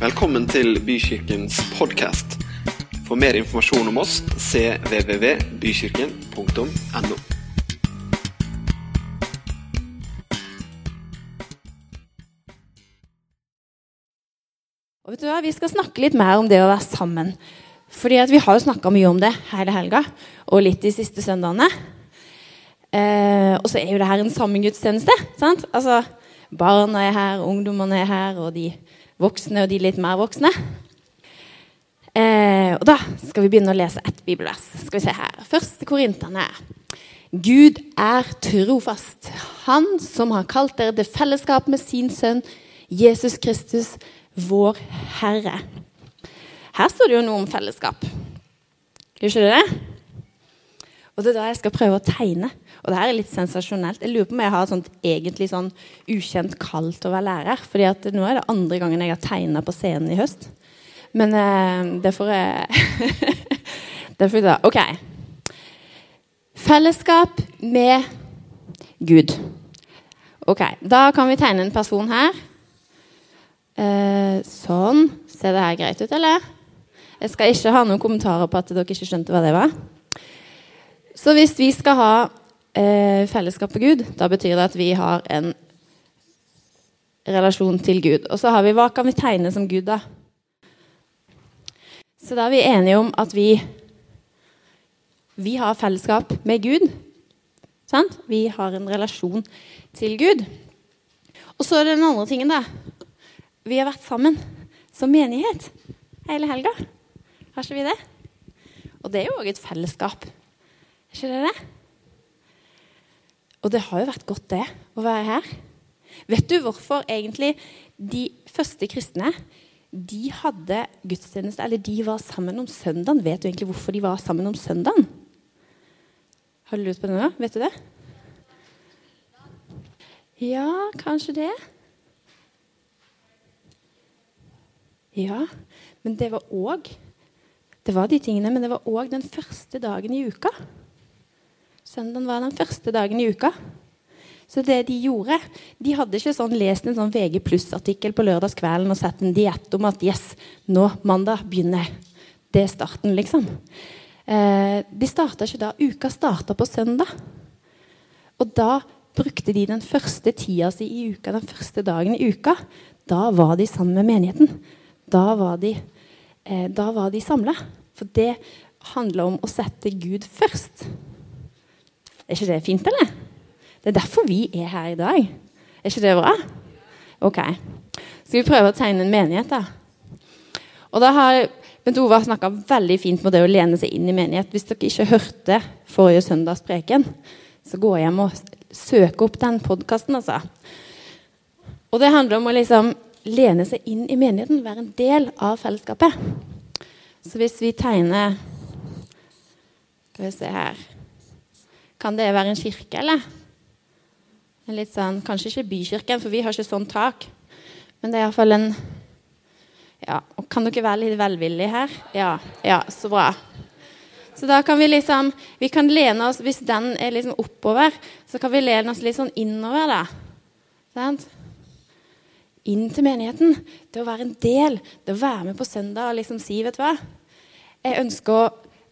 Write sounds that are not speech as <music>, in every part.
Velkommen til Bykirkens podkast. For mer informasjon om oss cvvvbykirken.no. Og vet du hva? Vi skal snakke litt mer om det å være sammen. Fordi at Vi har jo snakka mye om det hele helga, og litt de siste søndagene. Eh, og så er jo det her en sammengudstjeneste. sant? Altså, Barna er her, ungdommene er her, og de voksne og de litt mer voksne. Eh, og Da skal vi begynne å lese ett bibelvers. Skal vi se her. Første Korinterne. Gud er trofast, Han som har kalt dere til fellesskap med sin sønn Jesus Kristus, vår Herre. Her står det jo noe om fellesskap. Gjør ikke det det? Og det er da jeg skal prøve å tegne. Og det her er litt sensasjonelt. Jeg lurer på om jeg har et sånt egentlig sånn ukjent kall til å være lærer. fordi at nå er det andre gangen jeg har tegna på scenen i høst. Men eh, <laughs> Det får vi ta. OK. Fellesskap med Gud. Ok, Da kan vi tegne en person her. Eh, sånn. Ser det her greit ut, eller? Jeg skal ikke ha noen kommentarer på at dere ikke skjønte hva det var. Så hvis vi skal ha eh, fellesskap med Gud, da betyr det at vi har en relasjon til Gud. Og så har vi hva kan vi tegne som Gud, da? Så da er vi enige om at vi vi har fellesskap med Gud. Sant? Vi har en relasjon til Gud. Og så er det den andre tingen, da. Vi har vært sammen som menighet hele helga. Har ikke vi det? Og det er jo òg et fellesskap. Er ikke det det? Og det har jo vært godt, det, å være her. Vet du hvorfor egentlig de første kristne de hadde gudstjeneste, eller de var sammen om søndagen? Vet du egentlig hvorfor de var sammen om søndagen? Har du lurt på det nå? Vet du det? Ja, kanskje det. Ja, men det var òg Det var de tingene, men det var òg den første dagen i uka. Søndagen var den første dagen i uka. Så det de gjorde De hadde ikke sånn lest en sånn VG pluss-artikkel på lørdagskvelden og sett en diett om at yes, nå mandag begynner. Det er starten, liksom. Eh, de starta ikke da. Uka starta på søndag. Og da brukte de den første tida si i uka, den første dagen i uka. Da var de sammen med menigheten. Da var de, eh, de samla. For det handler om å sette Gud først. Er ikke det fint, eller? Det er derfor vi er her i dag. Er ikke det bra? Ok. Skal vi prøve å tegne en menighet, da? Og da har Bent Ove snakka veldig fint med det å lene seg inn i menighet. Hvis dere ikke hørte forrige søndags preken, så gå hjem og søk opp den podkasten, altså. Og det handler om å liksom lene seg inn i menigheten, være en del av fellesskapet. Så hvis vi tegner Skal vi se her Kan det være en kirke, eller? Litt sånn, Kanskje ikke bykirken, for vi har ikke sånn tak. Men det er iallfall en ja, og Kan dere være litt velvillige her? Ja, ja, så bra. Så da kan vi liksom Vi kan lene oss Hvis den er liksom oppover, så kan vi lene oss litt sånn innover, da. Sant? Inn til menigheten. Det å være en del. Det å være med på søndag og liksom si, vet du hva Jeg ønsker å,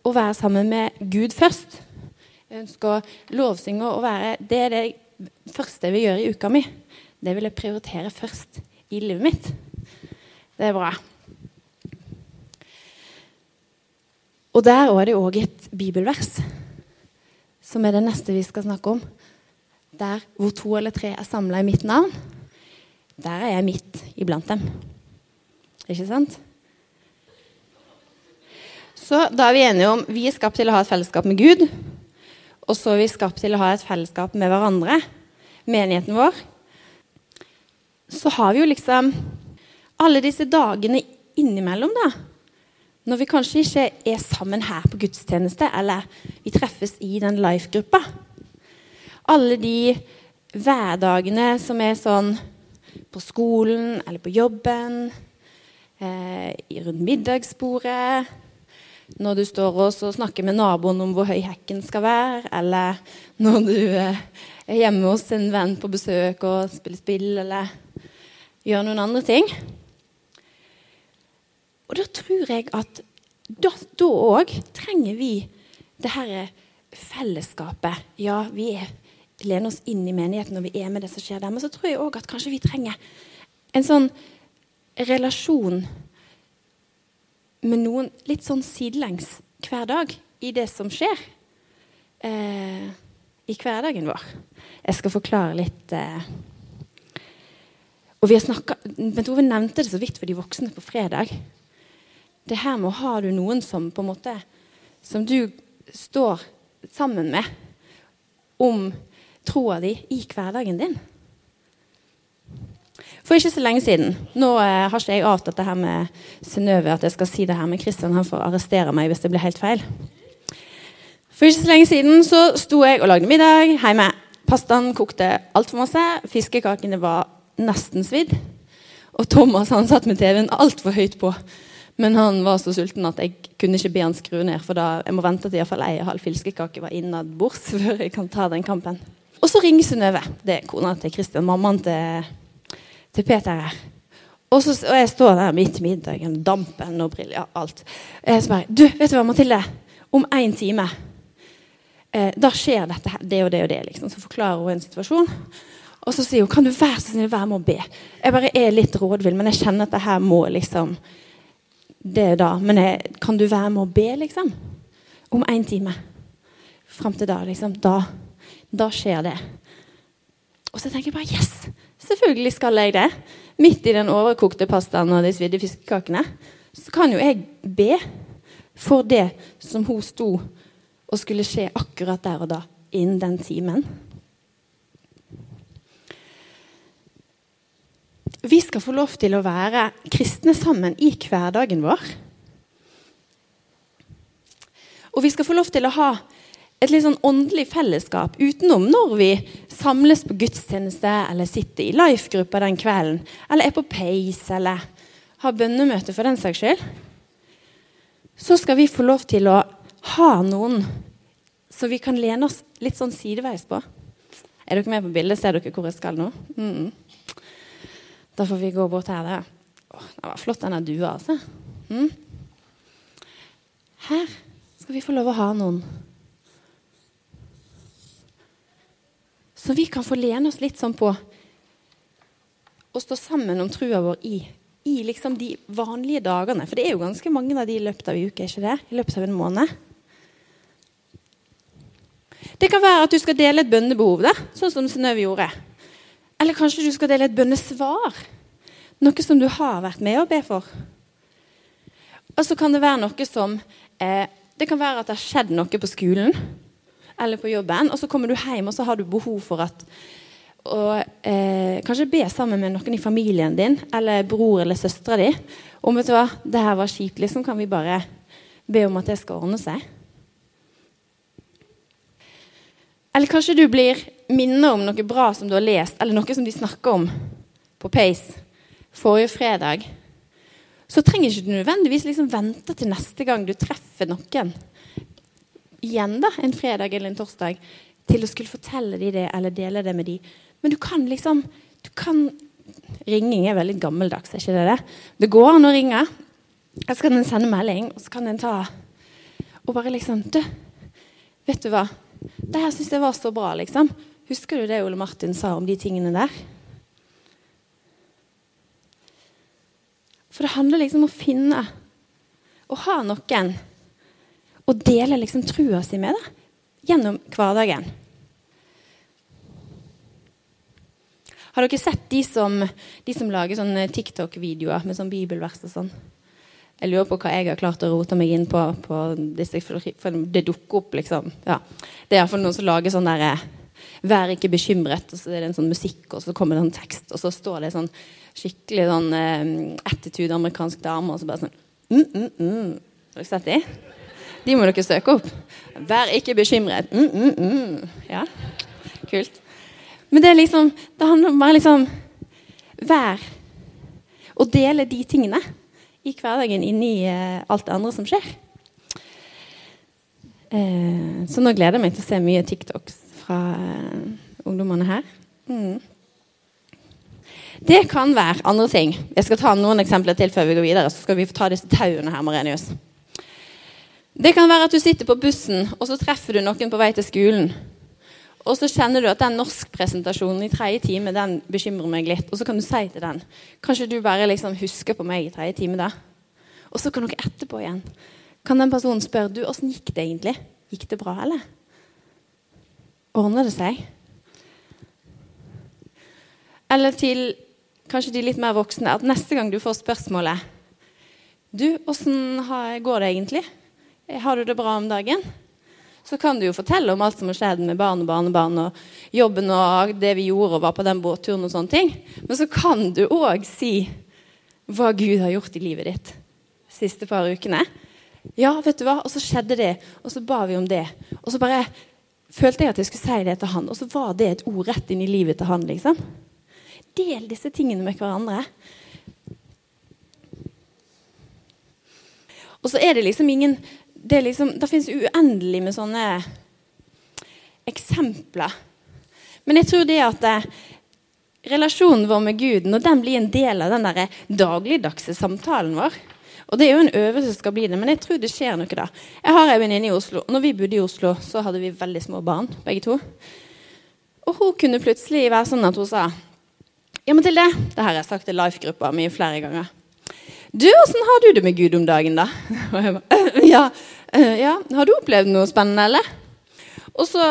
å være sammen med Gud først. Jeg ønsker å lovsynge og være Det er det første jeg vil gjøre i uka mi. Det vil jeg prioritere først i livet mitt. Det er bra. Og der er det òg et bibelvers som er det neste vi skal snakke om. Der hvor to eller tre er samla i mitt navn, der er jeg midt iblant dem. Ikke sant? Så da er vi enige om vi er skapt til å ha et fellesskap med Gud. Og så er vi skapt til å ha et fellesskap med hverandre, menigheten vår. Så har vi jo liksom alle disse dagene innimellom, da. Når vi kanskje ikke er sammen her på gudstjeneste, eller vi treffes i den life-gruppa. Alle de hverdagene som er sånn på skolen eller på jobben, eh, rundt middagsbordet, når du står og snakker med naboen om hvor høy hekken skal være, eller når du eh, er hjemme hos en venn på besøk og spiller spill, eller gjør noen andre ting. Og da tror jeg at da òg trenger vi det her fellesskapet. Ja, vi er, lener oss inn i menigheten når vi er med det som skjer der. Men så tror jeg òg at kanskje vi trenger en sånn relasjon med noen litt sånn sidelengs hver dag i det som skjer eh, i hverdagen vår. Jeg skal forklare litt eh. Og vi har snakket, Bent Ove nevnte det så vidt for de voksne på fredag. Det her med å ha noen som på en måte som du står sammen med om troa di i hverdagen din. For ikke så lenge siden Nå eh, har ikke jeg avtalt det her med Synnøve, at jeg skal si det her med Kristian. Han får arrestere meg hvis det blir helt feil. For ikke så lenge siden så sto jeg og lagde middag hjemme. Pastaen kokte altfor masse. Fiskekakene var nesten svidd. Og Thomas han satt med TV-en altfor høyt på. Men han var så sulten at jeg kunne ikke be han skru ned. For da jeg må vente til iallfall ei halv fiskekake var innabords <laughs> før jeg kan ta den kampen. Og så ringer Synnøve. Det er kona til Kristian, mammaen til til Peter her. Og, så, og jeg står der midt i middagen, dampen og briller, alt. Og jeg spør du, vet du hva, Mathilde? Om én time eh, da skjer dette her, det og det og det. liksom. Så forklarer hun en situasjon. Og så sier hun kan du være så snill være med å be. Jeg bare er litt rådvill, men jeg kjenner at det her må liksom Det da. Men jeg, kan du være med å be, liksom? Om én time. Fram til da, liksom. Da, da skjer det. Og så tenker jeg bare Yes! Selvfølgelig skal jeg det. Midt i den overkokte pastaen og de svidde fiskekakene. Så kan jo jeg be for det som hun sto og skulle skje akkurat der og da, innen den timen. Vi skal få lov til å være kristne sammen i hverdagen vår. Og vi skal få lov til å ha et litt sånn åndelig fellesskap utenom når vi samles på gudstjeneste eller sitter i life-gruppa den kvelden, eller er på Pace eller har bønnemøte for den saks skyld, så skal vi få lov til å ha noen som vi kan lene oss litt sånn sideveis på. Er dere med på bildet? Ser dere hvor jeg skal nå? Mm. Da får vi gå bort her. Der. Åh, det var flott, denne dua, altså. Mm. Her skal vi få lov å ha noen Så vi kan få lene oss litt sånn på å stå sammen om trua vår i, i liksom de vanlige dagene. For det er jo ganske mange av de i løpet av en uke, ikke det? I løpet av en måned. Det kan være at du skal dele et bønnebehov, da, sånn som Synnøve gjorde. Eller kanskje du skal dele et bønnesvar. Noe som du har vært med å be for. Og så kan det være noe som eh, Det kan være at det har skjedd noe på skolen eller på jobben, og så kommer du hjem og så har du behov for at å eh, kanskje be sammen med noen i familien din eller bror eller søstera di om vet du hva, det her var kjipt. liksom Kan vi bare be om at det skal ordne seg? Eller kanskje du blir minnet om noe bra som du har lest, eller noe som de snakker om på Pace forrige fredag. Så trenger ikke du nødvendigvis liksom vente til neste gang du treffer noen igjen da, en fredag eller en torsdag til å skulle fortelle dem det eller dele det med dem. Men du kan liksom du kan, Ringing er veldig gammeldags, er ikke det det? Det går an å ringe. Så kan en sende melding, og så kan en ta og bare liksom Du, vet du hva? Det her syns jeg var så bra, liksom. Husker du det Ole Martin sa om de tingene der? For det handler liksom om å finne Å ha noen og deler liksom trua si med det gjennom hverdagen. Har dere sett de som, de som lager sånne TikTok-videoer med sånn bibelvers og sånn? Jeg lurer på hva jeg har klart å rote meg inn på, på disse, for det dukker opp, liksom. Ja. Det er iallfall noen som lager sånn derre eh, 'Vær ikke bekymret', og så er det en sånn musikk, og så kommer det en tekst, og så står det sånn skikkelig sånn eh, attitude amerikansk dame, og så bare sånn mm, mm, mm. Har dere sett de? De må dere søke opp. Vær ikke bekymret. Mm, mm, mm. Ja, kult. Men det, er liksom, det handler om bare liksom Vær og dele de tingene i hverdagen inni i alt det andre som skjer. Eh, så nå gleder jeg meg til å se mye TikToks fra eh, ungdommene her. Mm. Det kan være andre ting. Jeg skal ta noen eksempler til før vi går videre. så skal vi få ta disse tauene her, Marenius. Det kan være at du sitter på bussen, og så treffer du noen på vei til skolen. Og så kjenner du at den norskpresentasjonen i tredje time den bekymrer meg litt. Og så kan du si til den Kanskje du bare liksom husker på meg i tredje time, da? Og så kan dere etterpå igjen. Kan den personen spørre du, åssen gikk det egentlig? Gikk det bra, eller? Ordner det seg? Eller til kanskje de litt mer voksne at neste gang du får spørsmålet Du, åssen går det egentlig? Har du det bra om dagen? Så kan du jo fortelle om alt som har skjedd med barn og barnebarn og jobben og det vi gjorde og var på den båtturen og sånne ting. Men så kan du òg si hva Gud har gjort i livet ditt de siste par ukene. Ja, vet du hva? Og så skjedde det, og så ba vi om det. Og så bare følte jeg at jeg skulle si det til han, og så var det et ord rett inn i livet til han. liksom. Del disse tingene med hverandre. Og så er det liksom ingen Det, liksom, det fins uendelig med sånne eksempler. Men jeg tror det at eh, relasjonen vår med Gud, når den blir en del av den der dagligdagse samtalen vår Og det er jo en øvelse som skal bli det, men jeg tror det skjer noe da. Jeg har en venninne i Oslo. når vi bodde i Oslo, så hadde vi veldig små barn, begge to. Og hun kunne plutselig være sånn at hun sa ja, Mathilde, det her har jeg sagt til Life-gruppa mye flere ganger. Du, åssen har du det med Gud om dagen, da? <laughs> Og jeg eh, <laughs> ja, har du opplevd noe spennende, eller? Og så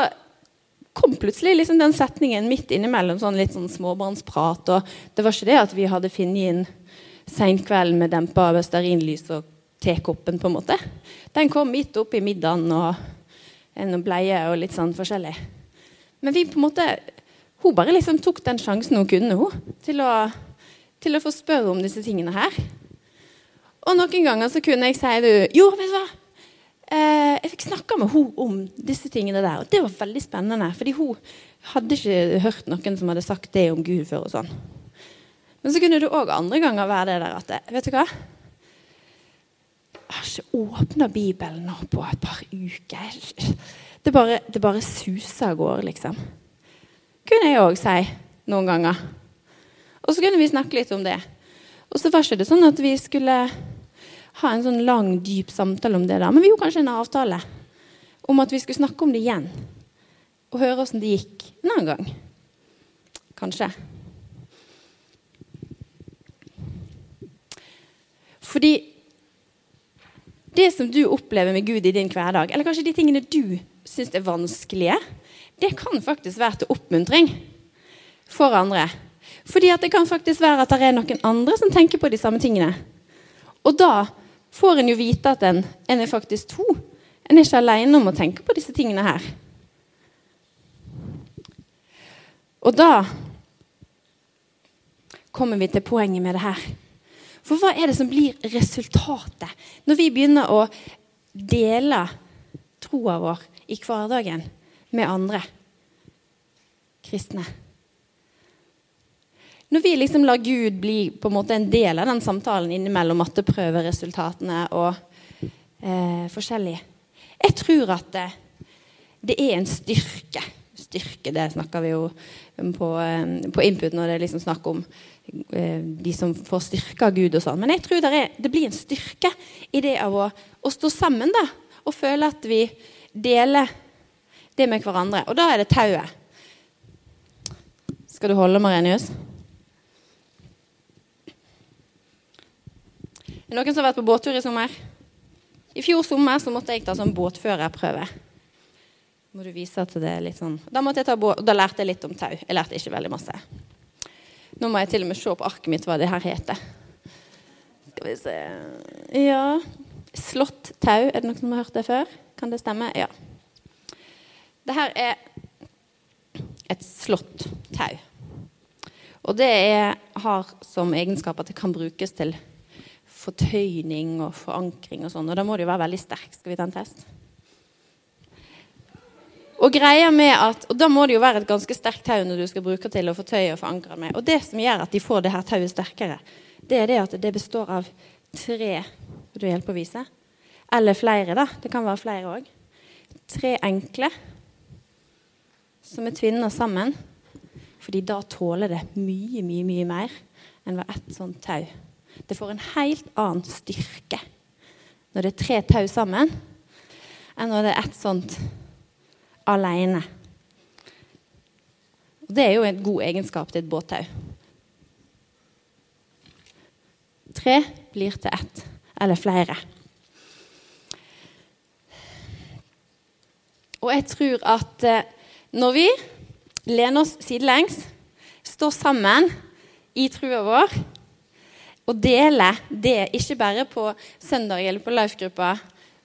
kom plutselig liksom den setningen midt innimellom sånn litt sånn småbarnsprat. Og det var ikke det at vi hadde funnet inn seinkvelden med dempa stearinlys og tekoppen, på en måte. Den kom midt oppi middagen og en bleie og litt sånn forskjellig. Men vi på en måte hun bare liksom tok den sjansen hun kunne hun, til å, til å få spørre om disse tingene her. Og noen ganger så kunne jeg si det jo, vet du hva? Eh, jeg fikk snakka med henne om disse tingene der, og det var veldig spennende. fordi hun hadde ikke hørt noen som hadde sagt det om Gud før. og sånn. Men så kunne det òg andre ganger være det der at Vet du hva? Jeg har ikke åpna Bibelen nå på et par uker. Det bare, det bare suser av gårde, liksom kunne jeg òg si noen ganger. Og så kunne vi snakke litt om det. Og så var ikke det sånn at vi skulle ha en sånn lang, dyp samtale om det da. Men vi gjorde kanskje en avtale om at vi skulle snakke om det igjen. Og høre åssen det gikk en annen gang. Kanskje. Fordi det som du opplever med Gud i din hverdag, eller kanskje de tingene du syns er vanskelige, det kan faktisk være til oppmuntring for andre. Fordi det kan faktisk være at det er noen andre som tenker på de samme tingene. Og da får en jo vite at en, en er faktisk to. En er ikke alene om å tenke på disse tingene her. Og da kommer vi til poenget med det her. For hva er det som blir resultatet når vi begynner å dele troa vår i hverdagen? med andre kristne. Når vi liksom lar Gud bli på en måte en del av den samtalen innimellom matteprøveresultatene og eh, forskjellig Jeg tror at det, det, er en styrke. Styrke, det snakker vi jo på, eh, på input når det er liksom snakk om eh, de som får styrke av Gud og sånn. Men jeg tror det, er, det, blir en styrke i det av å, å stå sammen da, og føle at vi deler det med hverandre. Og da er det tauet. Skal du holde, Marenius? Er det noen som har vært på båttur i sommer? I fjor sommer så måtte jeg ta sånn båtførerprøve. Må du vise at det er litt sånn. Da, måtte jeg ta båt, da lærte jeg litt om tau. Jeg lærte ikke veldig masse. Nå må jeg til og med se på arket mitt hva det her heter. Skal vi se Ja Slått tau. Er det noen som har hørt det før? Kan det stemme? Ja. Dette er et slått tau. Og det er, har som egenskap at det kan brukes til fortøyning og forankring og sånn. Og da må det jo være veldig sterk. Skal vi ta en test? Og greia med at, og da må det jo være et ganske sterkt tau når du skal bruke til å fortøye og forankre med. Og det som gjør at de får det her tauet sterkere, det er det at det består av tre Vil du hjelpe å vise? Eller flere, da. Det kan være flere òg. Tre enkle som er tvinna sammen. Fordi da tåler det mye, mye, mye mer enn hva ett sånt tau. Det får en helt annen styrke når det er tre tau sammen, enn når det er ett sånt alene. Det er jo en god egenskap til et båttau. Tre blir til ett, eller flere. Og jeg tror at eh, når vi lener oss sidelengs, står sammen i trua vår og dele det ikke bare på søndag eller på life-gruppa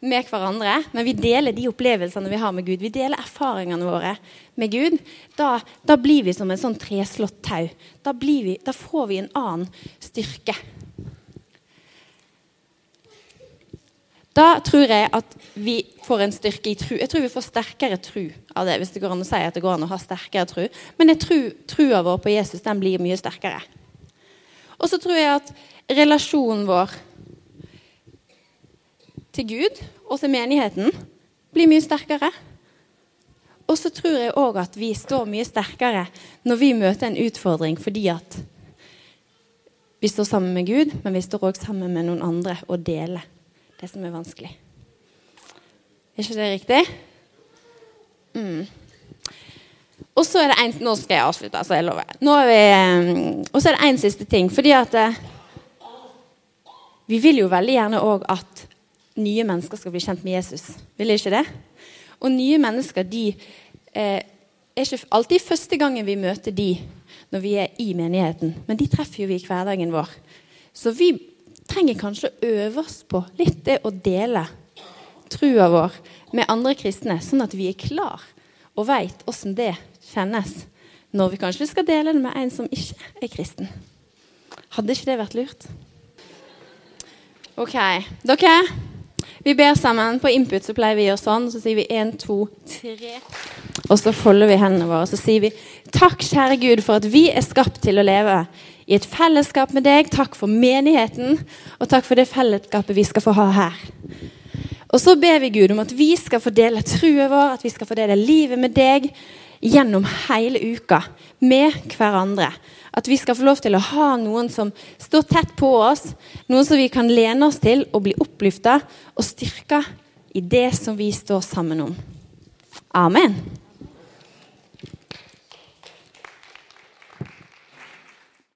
med hverandre, men vi deler de opplevelsene vi har med Gud. Vi deler erfaringene våre med Gud. Da, da blir vi som en sånn treslått tau. Da, vi, da får vi en annen styrke. Da tror jeg at vi får en styrke i tru. Jeg tror vi får sterkere tru av det. hvis det går an å si at det går an å ha sterkere tru. Men jeg tror trua vår på Jesus den blir mye sterkere. Og så tror jeg at relasjonen vår til Gud og til menigheten blir mye sterkere. Og så tror jeg òg at vi står mye sterkere når vi møter en utfordring fordi at vi står sammen med Gud, men vi står òg sammen med noen andre og deler det som er vanskelig. Er ikke det riktig? Mm. Og så er det en, Nå skal jeg avslutte, altså. Jeg lover. Mm, og så er det én siste ting. Fordi at eh, Vi vil jo veldig gjerne òg at nye mennesker skal bli kjent med Jesus. Vil de ikke det? Og nye mennesker de eh, er ikke alltid første gangen vi møter de når vi er i menigheten, men de treffer jo vi i hverdagen vår. Så vi trenger kanskje å øve oss på litt det å dele trua vår med andre kristne, sånn at vi er klar og veit åssen det kjennes når vi kanskje skal dele det med en som ikke er kristen. Hadde ikke det vært lurt? OK. Dere, vi ber sammen. På input så pleier vi å gjøre sånn. Så sier vi én, to, tre. Og så folder vi hendene våre. Så sier vi takk, kjære Gud, for at vi er skapt til å leve i et fellesskap med deg. Takk for menigheten, og takk for det fellesskapet vi skal få ha her. Og så ber vi Gud om at vi skal få dele trua vår, at vi skal få dele livet med deg gjennom hele uka med hverandre. At vi skal få lov til å ha noen som står tett på oss, noen som vi kan lene oss til og bli opplyfta og styrka i det som vi står sammen om. Amen.